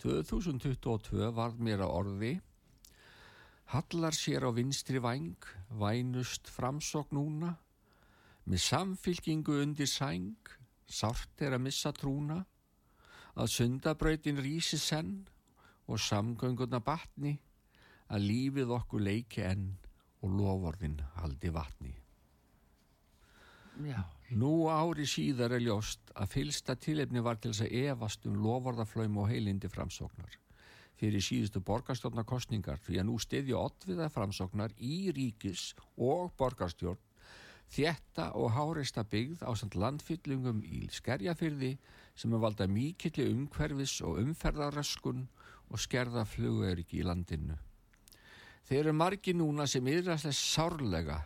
2022 varð mér að orði Hallar sér á vinstri væng, vænust framsókn núna, með samfylkingu undir sæng, sárt er að missa trúna, að sundabrautin rísi senn og samgöngurna batni, að lífið okkur leiki enn og loforðin haldi vatni. já, Nú ári síðar er ljóst að fylsta tilefni var til þess að efast um loforðaflöym og heilindi framsóknar fyrir síðustu borgarstjórnarkostningar því að nú stiðja oddviða framsóknar í ríkis og borgarstjórn þjetta og hárista byggð á samt landfyllungum í skerjafyrði sem er valda mikilli umhverfis og umferðaröskun og skerða flugöryggi í landinu. Þeir eru margi núna sem yðræslega sárlega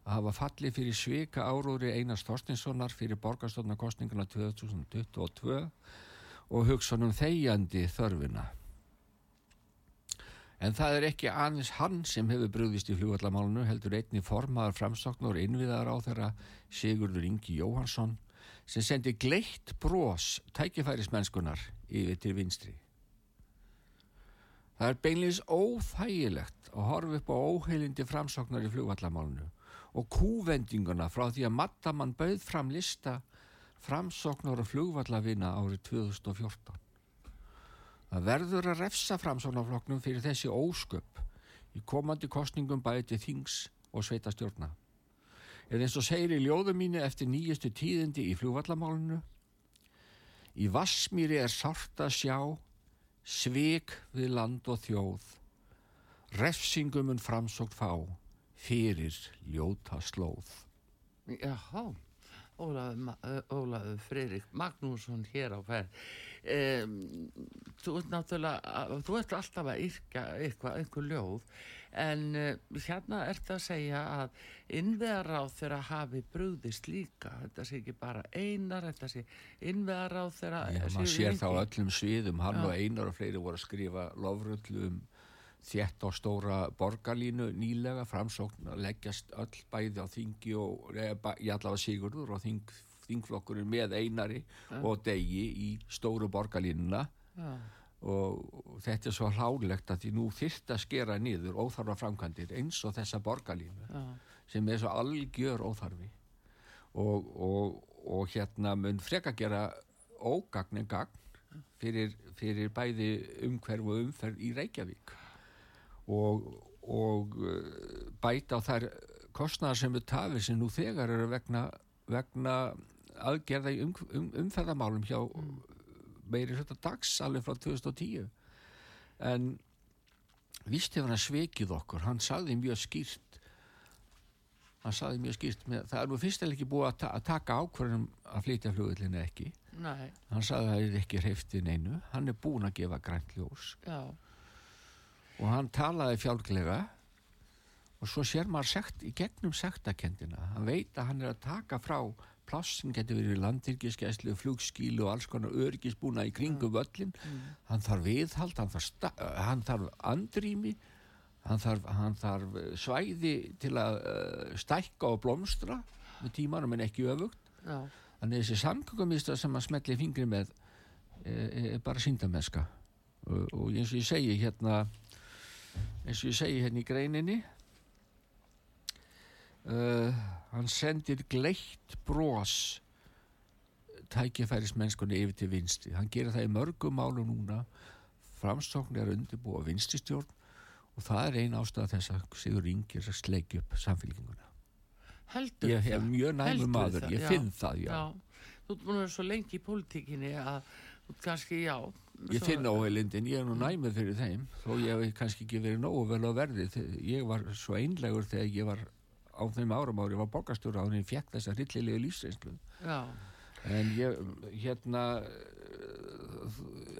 að hafa fallið fyrir svika áróðri Einars Þorstinssonar fyrir borgarstofnarkostninguna 2022 og hugsanum þegjandi þörfina. En það er ekki aðeins hann sem hefur brugðist í flugvallamálunu, heldur einni formaður framsóknar og innviðar á þeirra Sigurður Ingi Jóhansson sem sendi gleitt brós tækifærismennskunar yfir til vinstri. Það er beinleins óþægilegt að horfa upp á óheilindi framsóknar í flugvallamálunu og kúvendinguna frá því að Mattamann bauð fram lista framsóknar og flugvallavina árið 2014. Það verður að refsa framsóknarflokknum fyrir þessi ósköp í komandi kostningum bæði til þings og sveitastjórna. Eða eins og segir í ljóðu mínu eftir nýjustu tíðindi í flugvallamálunu Í Vassmýri er sárt að sjá svik við land og þjóð refsingum en framsókt fá fyrir ljóta slóð. Jáhá, ö, Ólafur Friðrik Magnússon hér á ferð. Um, þú ert náttúrulega, þú ert alltaf að yrka eitthvað, einhver ljóð, en uh, hérna ert að segja að innveðaráð þeirra hafi brugðist líka. Þetta sé ekki bara einar, þetta sé innveðaráð þeirra. Já, maður sér það á öllum sviðum, hann og Einar og fleiri voru að skrifa lofrullu um þétt og stóra borgarlínu nýlega, framsókn að leggjast öll bæði á þingi og bæ- í allavega Sigurður og þing, þingflokkurinn með Einari og Degi í stóru borgarlínuna. Já, og þetta er svo hlálegt að því nú þyrft að skera niður óþarfa framkvæmdir eins og þessa borgarlínu já, sem er svo algjör óþarfi. Og, og, og hérna mun freka gera ógagn en gagn fyrir, fyrir bæði umhverf og umferð í Reykjavík. Og, og uh, bæta á þær kostnæðar sem við tafir sem nú þegar eru vegna, vegna aðgerða í um, um, umferðamálum hjá meiri hluta dags alveg frá 2010 en víst hefur hann svikið okkur. Hann sagði mjög skýrt hann sagði mjög skýrt með, það er nú fyrst eða ekki búið að, ta að taka ákvörðum að flytja flugvillinu ekki. Nei, hann sagði að það er ekki hreiftið neinu. Hann er búin að gefa grænt ljós. Já, og hann talaði fjálglega og svo sér maður sekt, í gegnum sektakendina hann veit að hann er að taka frá pláss sem getur verið landyrkiskeslu flugskílu og alls konar örgisbúna í kringum völlin hann þarf viðhald hann þarf, hann þarf andrými hann þarf, hann þarf eh, svæði til að uh, stækka og blómstra með tímanum en ekki öfugt. Já, Þannig þessi samgöngumista sem að smetli fingri með er, er bara síndameska og, og eins og ég segi hérna eins og ég segi hérna í greininni uh, hann sendir gleitt bros tækifærismennskunni yfir til vinstri hann gerir það í mörgum málu núna framstókn er undirbúa vinstristjórn og það er ein ástæða þess að Sigur Ingir sleiki upp samfélkinguna heldur ég hef mjög næmur maður, það? ég Já. finn það já. Já, þú ert búin að vera svo lengi í pólitíkinni að kannski, já Ég finn óheilindin, ég er nú næmið fyrir þeim þó ég hef kannski ekki verið nógu vel á verði ég var svo einlegur þegar ég var á þeim árum ári, var borgarstjóra og ég fekk þessa hryllilegu lífsreynslu. En ég, hérna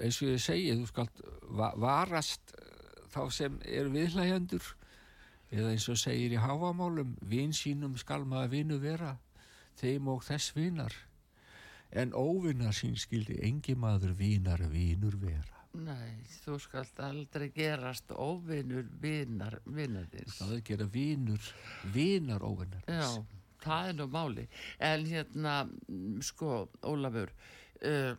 eins og ég segi þú skalt va varast þá sem er viðhlægjandur eða eins og segir í háamálum vin sínum skal maður vinu vera þeim og þess vinar. En óvinnar sín skildi engi maður vinar vinur vera nei, þú skalt aldrei gerast óvinnur vinnar, vinnaðins það er að gera vinur vinar óvinnar Já, það er nú máli. En hérna, sko Ólafur uh,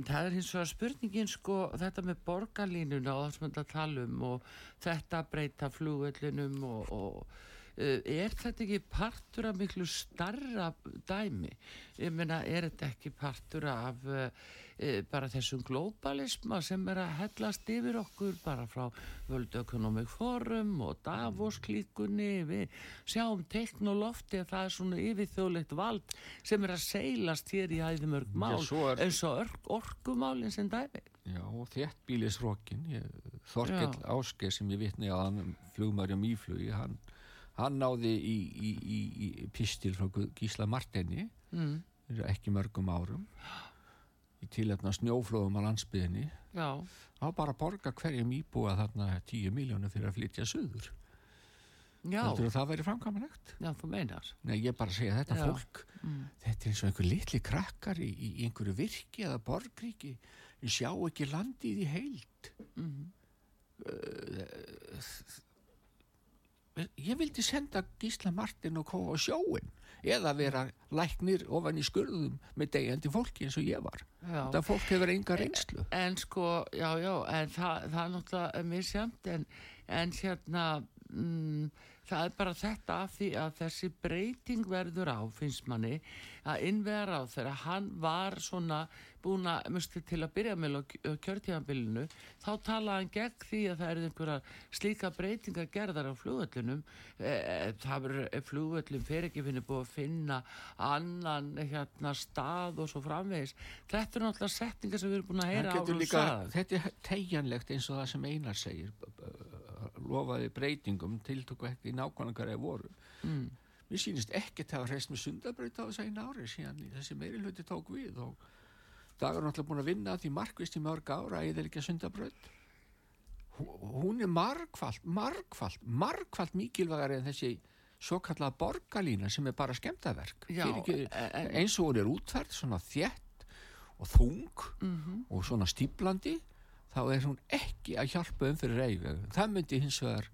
það er hins vegar spurningin sko þetta með borgarlínuna og það sem þetta tala um og þetta breyta flugvellinum og, og er þetta ekki partur af miklu starra dæmi? Ég meina er þetta ekki partur af uh, bara þessum globalisma sem er að hellast yfir okkur bara frá World Economic Forum og Davos klíkunni? Við sjáum teikn og lofti að það er svona yfirþjóðlegt vald sem er að seilast hér í æðimörg mál er- eins og ork, orkumálinn sem dæmi. Já, og þéttbílisrókin Þorkell Já. Ásker sem ég vitni á hann flugmarjum íflugi hann, hann náði í, í, í, í pistil frá Gísla Martini mm. ekki mörgum árum. Í tilefna snjóflóðum á landsbyðinni þá bara að borga hverjum íbúa þarna 10 miljónu fyrir að flytja suður. Já, Heldur það væri framkvæmulegt? já, þú meinar. Nei, ég bara segja þetta Já. fólk þetta er eins og einhver litli krakkar í, í einhverju virki eða borgríki. Sjá ekki landið í heild. Uh, ég vildi senda Gísla Martin og Kó á sjóin eða vera læknir ofan í skurðum með degjandi fólki eins og ég var Já. þetta fólk hefur enga reynslu En sko, já, já, en það, það er náttúrulega misjamt en, en hérna, mm, það er bara þetta af því að þessi breyting verður á, finnst manni, að innvegar á þegar hann var svona búin að, musti til að byrja með á kjörtíðanbylunu, þá talaði hann gegn því að það er einhverja slíka breytingar gerðar á flugvöllunum, e, e, það verður flugvöllum fyrir ekki finni búið að finna annan hérna stað og svo framvegis. Þetta er náttúrulega setningar sem við erum búin að heyra árum líka, sagðar. þetta er tegjanlegt eins og það sem Einar segir lofaði breytingum tiltöku ekki nákvæmlega þeir voru. Mm. mér sýnist ekkert hafa hreist með sundabraut á þessu eina ári síðan. Þessi meiri hluti tók við og dagar náttúrulega búin að vinna að því markvist í mörg ára eða ekki sundabraut. Hún er margfalt margfalt, margfalt mikilvægari en þessi svo kallað borgarlína sem er bara skemmtaverk. Já, en- eins og hún er útferð svona þjett og þung Mhm. og svona stíplandi þá er hún ekki að hjálpa um fyrir reyfi það myndi hins vegar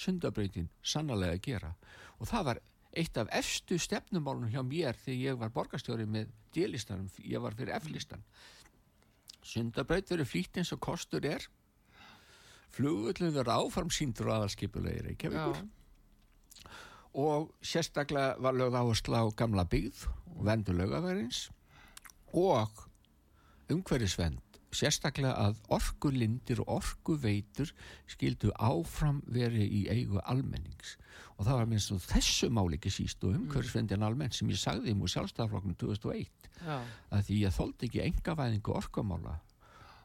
sundabrautin sannlega að gera. Og það var eitt af efstu stefnumálunum hjá mér þegar ég var borgarstjóri með D-listanum, ég var fyrir F-listan. Sundabraut verið flýtt eins og kostur er. Flugullin verið áfram síndur aðalskipulegir Reykjavíkur. Já, og sérstaklega var lögð á gamla byggð og vendu lögaverins og umhverfisvend sérstaklega að orkulindir og orkuveitur skildu áfram verið í eigu almennings. Og það var minnst þessu máli ekki síst og umhverfisvendin almenn sem ég sagði múið sjálfstæðarflokknum 2001 Já, að því ég þóldi ekki engavæðingu orkumála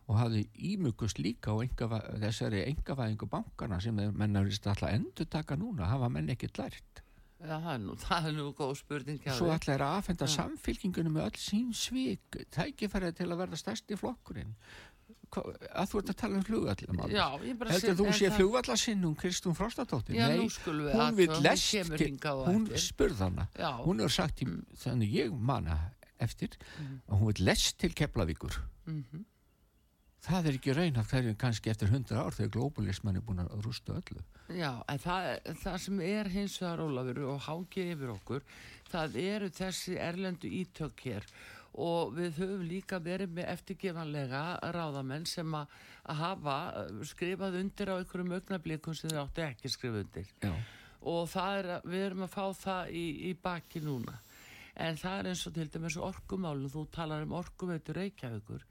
og hafði ímugust líka á enga, þessari engavæðingu bankana sem menn alltaf endur taka núna, hafa menn ekki lært já það, er nú, það er nú góð spurning svo þér. ætla er að afhenda Já. samfylkingunum með öll sín svik tækifærið til að verða stærsti flokkurinn Hva, að þú ert að tala um flugvallum Já, ég bara heldur sé- þú en sé það- flugvallasinnum Kristún Frostadóttir Já, nei, nú skulum við hún athuga, vil hún kemur hingað hún eftir. spurð hana Já. hún hefur sagt í, þannig ég mana eftir að hún vil lest til Keflavíkur Mhm. Það er ekki raun af hverju kannski eftir hundra ár þegar globalisman er búin að rústa öllu. Já, en það, það sem er hins vegar Ólafur og hangið yfir okkur, það eru þessi erlendu ítök hér. Og við höfum líka verið með eftirgefanlega ráðamenn sem að að hafa uh, skrifað undir á einhverjum augnablikum sem þeir áttu ekki að skrifa undir. Já, og það er, að- við erum að fá það í, í baki núna. En það er eins og til dæmis orkumálum þú talar um orkuveitur Reykjavíkur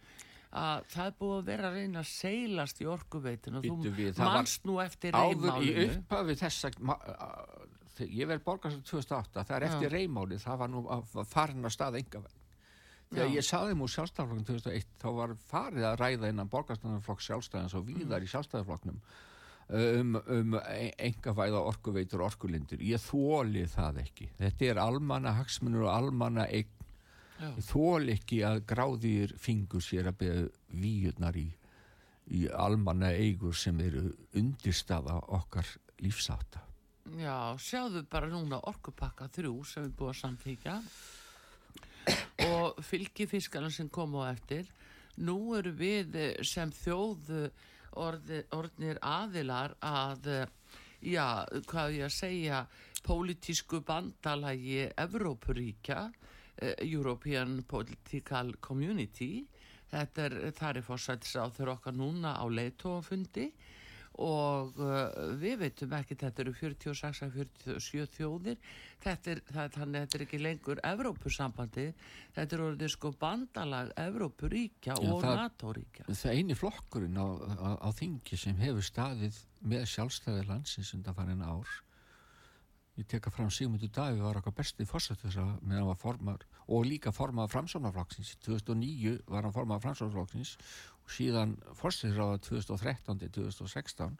að það er búið að vera að reyna að seilast í orkuveitun og þú manst nú eftir áður í reymálinu. upphafi þessa ma- a- þegar ég verð borgarstöð 2008 það er eftir reymáli, það var nú að- að farin að stað enga þegar Já. ég saði múr sjálfstæðarflokkin 2001 þá var farið að ræða innan borgarstöðarflokk sjálfstæðans og víðar Mm. í sjálfstæðarflokknum um, um enga væða orkuveitur og orkulindir ég þóli það ekki. Þetta er almanna hagsmunur og almanna eign Já. ég þóli ekki að gráðir fingur sér að beða víurnar í, í almanna eigur sem eru undirstaða okkar lífsáta Já, sjáðu bara núna orkupakka þrjú sem við búum að samþykja og fylgifiskarna sem kom á eftir. Nú eru við eh, sem þjóð eh, orði, orðnir aðilar að, eh, já, hvað ég að segja, pólitísku bandalagi Evrópuríkja, European Political Community. Þetta er, það er fórsættis á þeirra okkar núna á leitóafundi og uh, við veitum ekki þetta eru 46 að 47 þjóðir. Þetta er, það, þannig þetta er ekki lengur Evrópusambandi þetta er orðið sko bandalag Evrópuríkja Já, og NATO-ríkja. það eini flokkurinn á, á, á þingi sem hefur staðið með sjálfstæði landsins undan farin ár ég teka fram Sigmundur Davíð var okkar besti fórsættis með hann var formar og líka formað framsónaflokksins 2009 var hann formað framsónaflokksins og síðan fórsættis á 2013 til 2016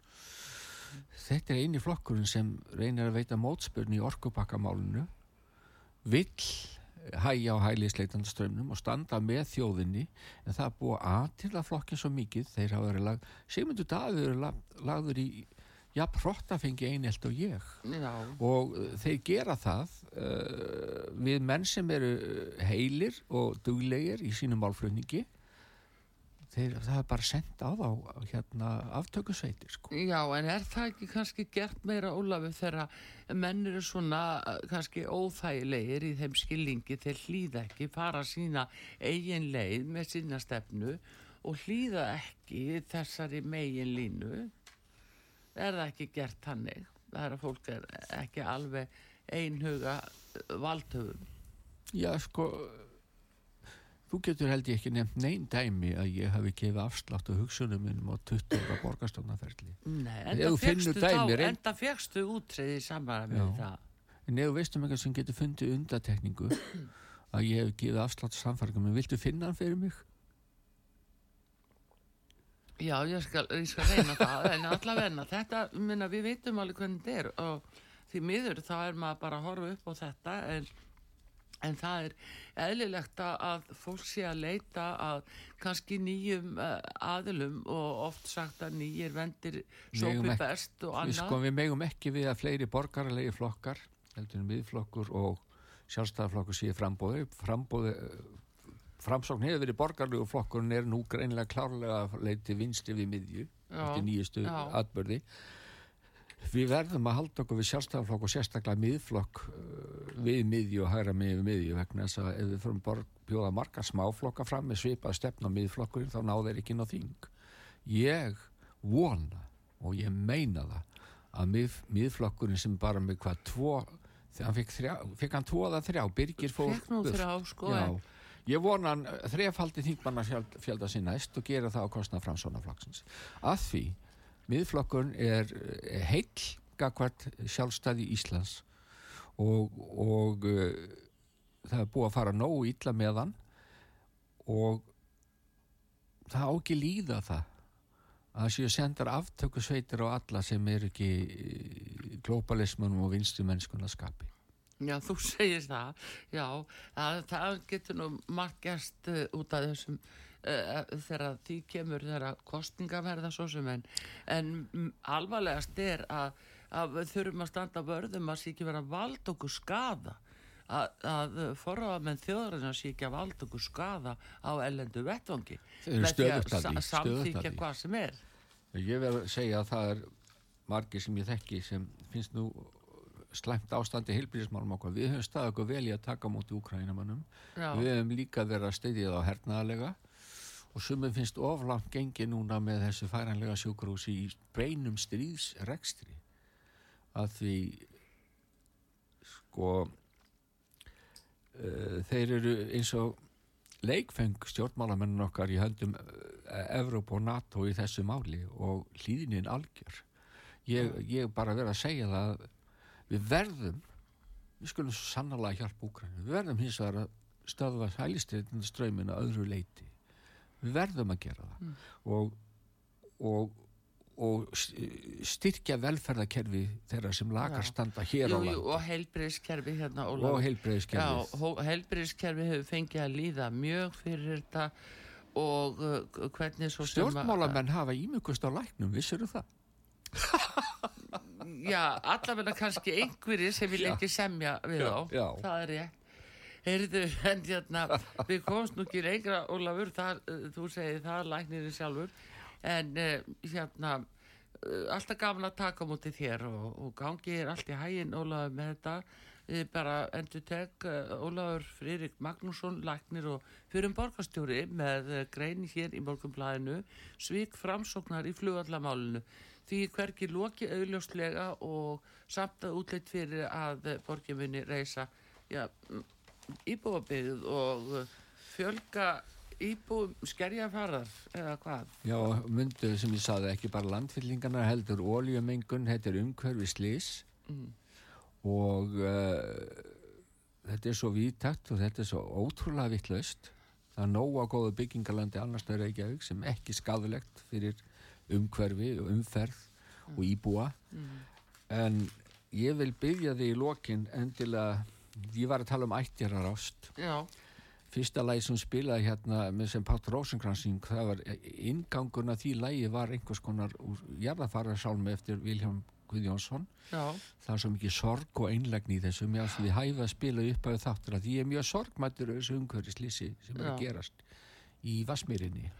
þetta er eini flokkurinn sem reynir að veita mótspörn í orkupakkamálinu vill hæja á hælisleitandaströmmnum og standa með þjóðinni en það er búið aðtila flokkin svo mikið. Þeir hafa verið lag Sigmundur Davíð er lag, lagður í ja, hrottafengi einelt og ég. Já, og uh, þeir gera það uh, við menn sem eru uh, heilir og duglegir í sínum málflutningi þeir, það er bara sendt á þá hérna aftökusveitir sko. já, en er það ekki kannski gert meira Ólafur þegar menn eru svona uh, kannski óþægilegir í þeim skilningi þeir hlýða ekki, fara sína eigin leið með sína stefnu og hlýða ekki þessari megin línu er það ekki gert þannig það er að fólk er ekki alveg einhuga valdhöfum Já, sko þú getur held ég ekki nefnt neinn dæmi að ég hafi gefið afslátt á hugsunum minnum á 20 ára borgarstofnaferli Nei, þú finnur fegstu þá, reyn- enda fegstu útreði samara með Já. það en ef þú veist um eitthvað sem getur fundið undatekningu að ég hef gefið afslátt samfargum en viltu finna hann fyrir mig? Já, ég skal, ég skal reyna það, en allavega þetta, minna, við veitum alveg hvernig þetta er og því miður þá er maður bara að horfa upp á þetta en, en það er eðlilegt að- fólk sé að leita að kannski nýjum uh, aðilum og oft sagt að nýjir vendir sópi best og Við, annað. sko, við megum ekki við að fleiri borgaralegi flokkar heldur en miðflokkur og sjálfstæðarflokkur séu frambóði frambóði framsókn hefur verið borgarlegu flokkur en er nú greinlega klárlega að leiti vinstri við miðju eftir nýjustu já. atbörði við verðum að halda okkur við sjálfstæðarflokk og sérstaklega miðflokk uh, við miðju og hægra með miðju vegna þess að ef við fyrir borg bjóða marga smáflokka fram með svipað stefna miðflokkurinn þá ná þeir ekki inn á þing. Ég vona og ég meina það að mið, miðflokkurinn sem bara með hvað tvo þegar hann fikk, þrjá, fikk hann tvo eða þrjá Birgir fór Fékk nú þrjá, sko, Já, en- Ég vona hann þrefaldi þingmanna fjölda sér næst og gera það á kostnað framsónaflokksins. Að því miðflokkun er eh, heill gagvart sjálfstæði Íslands og, og uh, það er búið að fara nógu illa með hann og það á ekki líða það að séu sendar aftöku sveitir á alla sem er ekki í globalismunum og vinstu mennskuna skapi. Já, þú segir það, já, það, það getur nú margt gerst uh, út af þessum uh, þegar því kemur þegar kostninga verða svo sem en, en alvarlegast er að, að þurfum að standa vörðum að sé ekki vera vald okkur skada að, að forraðamenn þjóðarinn sé ekki að vald okkur skada á ellendu vettvangi. Með því að stöðugt að því, sa- samþykkja stöðugt að því. hvað sem er. Ég verð að segja að það er margir sem ég þekki sem finnst nú slæmt ástandi heilbýrismálum okkur. Við höfum staðið okkur vel í að taka móti úkrænumannum. Við höfum líka verið að steyðja það á hernaðalega og sumum finnst oflant gengi núna með þessu færanlega sjúkrúsi í beinum stríðsrekstri. Að því sko uh, þeir eru eins og leikfeng stjórnmálamennin okkar í höndum Evróp og NATO í þessu máli og hlýðinin algjör. Ég, ég bara verð að segja það að við verðum, við skulum svo sannarlega hjálpa Úkrænu, við verðum hins vegar að stöðva hælisteitinu ströyminu að öðru leiti. Við verðum að gera það og, og, og styrkja velferðakerfi þeirra sem lakar Já. standa hér jú, á landi og heilbriðskerfi hérna og heilbriðskerfi hefur fengið að líða mjög fyrir þetta og uh, hvernig svo Stjórnmálamenn hafa ímyggust á læknum, vissuru það? Já, allavega kannski einhverjir sem vil ekki semja við þá já. Það er rétt. Heyrðu, en hérna, við komst nú ekki lengra, Ólafur, það, uh, þú segir það, læknirinn sjálfur, en uh, hérna, uh, alltaf gaman að taka á móti þér og, og gangi er allt í hæginn, Ólafur, með þetta, bara endur uh, Ólafur Fririk Magnússon, læknir og fyrir borgarstjóri með grein hér í morgunblæðinu, svík framsóknar í flugallamálinu, því hverki loki auðljóslega og samt að útleitt fyrir að borgin muni reysa, já, íbúabyggð og fjölga íbúum skerjafarar eða hvað? Já, myndu sem ég saði ekki bara landfyllingarnar heldur óljumengun, þetta er umhverfi slís og uh, þetta er svo vítakt og þetta er svo ótrúlega vittlaust það er nóga góðu byggingalandi annars það Reykjavík sem ekki skadulegt fyrir umhverfi og umferð og íbúa. En ég vil byggja þig í lokin endilega ég var að tala um ættjararást já, fyrsta lagi sem spilaði hérna með sem Pátt Rósenkransing það var ingangurna því lagi var einhvers konar jarðafarasálmi eftir Vilhelm Guðjónsson. Já, það er svo mikið sorg og einlegni í þessu mér að því hæfa að spila upp af þáttur að ég er mjög sorgmættur þessu umhverfislýsi sem er að Já. gerast í Vassmýrinni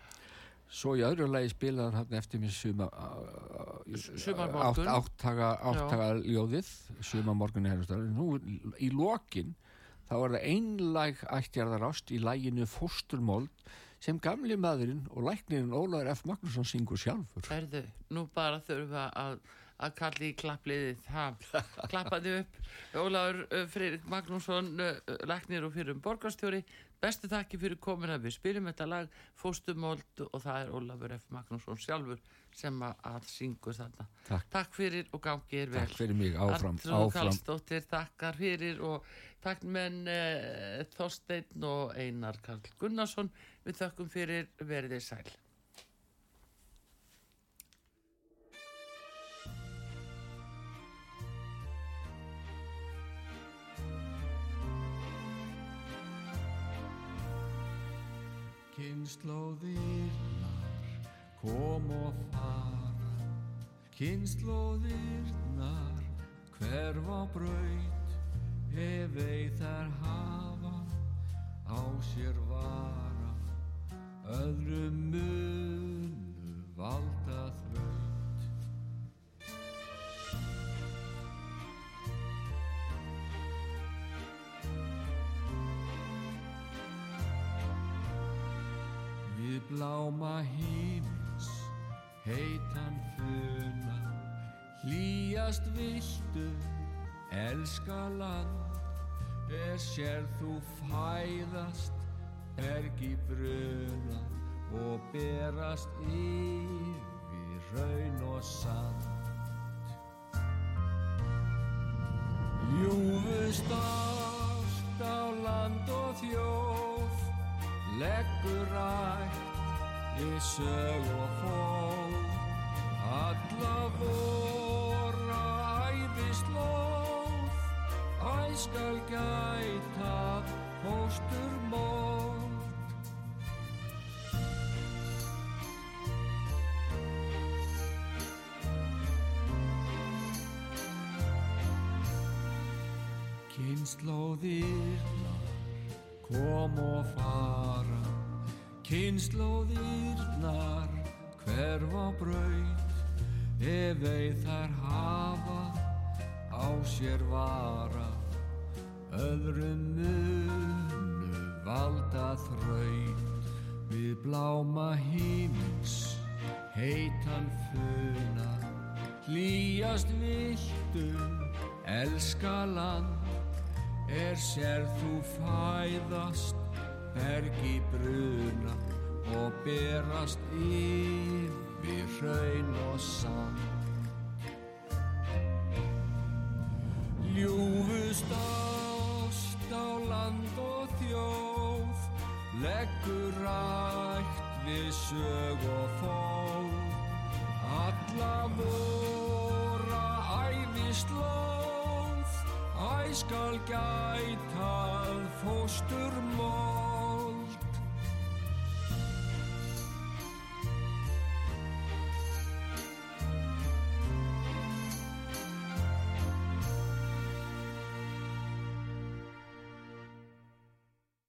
svo í öðru lagi spilaði hann eftir mér suma átt, áttaga, áttaga ljóðið sumamorgun er nú í lokin þá er það einlæg ættjarðar ást í læginu Fósturmold sem gamli maðurinn og læknirinn Ólaður F. Magnússon syngur sjálfur. Erðu nú bara þurfa að að kalli í klappliðið það klappaði upp. Ólafur uh, Freyrik Magnússon uh, læknir og fyrir um borgarstjóri. Bestu þakki fyrir komin að við spilum þetta lag Fóstumóld og það er Ólafur F. Magnússon sjálfur sem að, syngur þarna. Takk. takk fyrir og gangi er vel. Takk fyrir mig, áfram, Arnrún áfram. Karlsdóttir takkar fyrir og takk menn uh, Þorsteinn og Einar Karl Gunnarsson. Við þökkum fyrir veriði sæl Kynnslóðirnar kom og fara. Kynnslóðirnar hverfa braut ef þær hafa á sér vara. Öðru munu valda þraut bláma hímins heitan funa hlýjast viltu elska land er sér þú fæðast bergi bruna og berast yfir raun og sand. Ljúfust ást á land og þjóð, leggur rætt við sög og fól, alla vora æfislóð, æskal gæta fóstur mót. Kynnslóðirnar kom og fara, kynnslóðirnar hverfa braut, ef ei þær hafa á sér vara, öðrum munu valda þraut, við bláma hímins heitan funa, hlýjast viltu, elska land, er sér þú fæðast bergi bruna og berast yfir hraun og sand. Ljúfust ást á land og þjóð, leggur rætt við sög og fól, alla vora æfislóð, æskal gætað fóstur móð.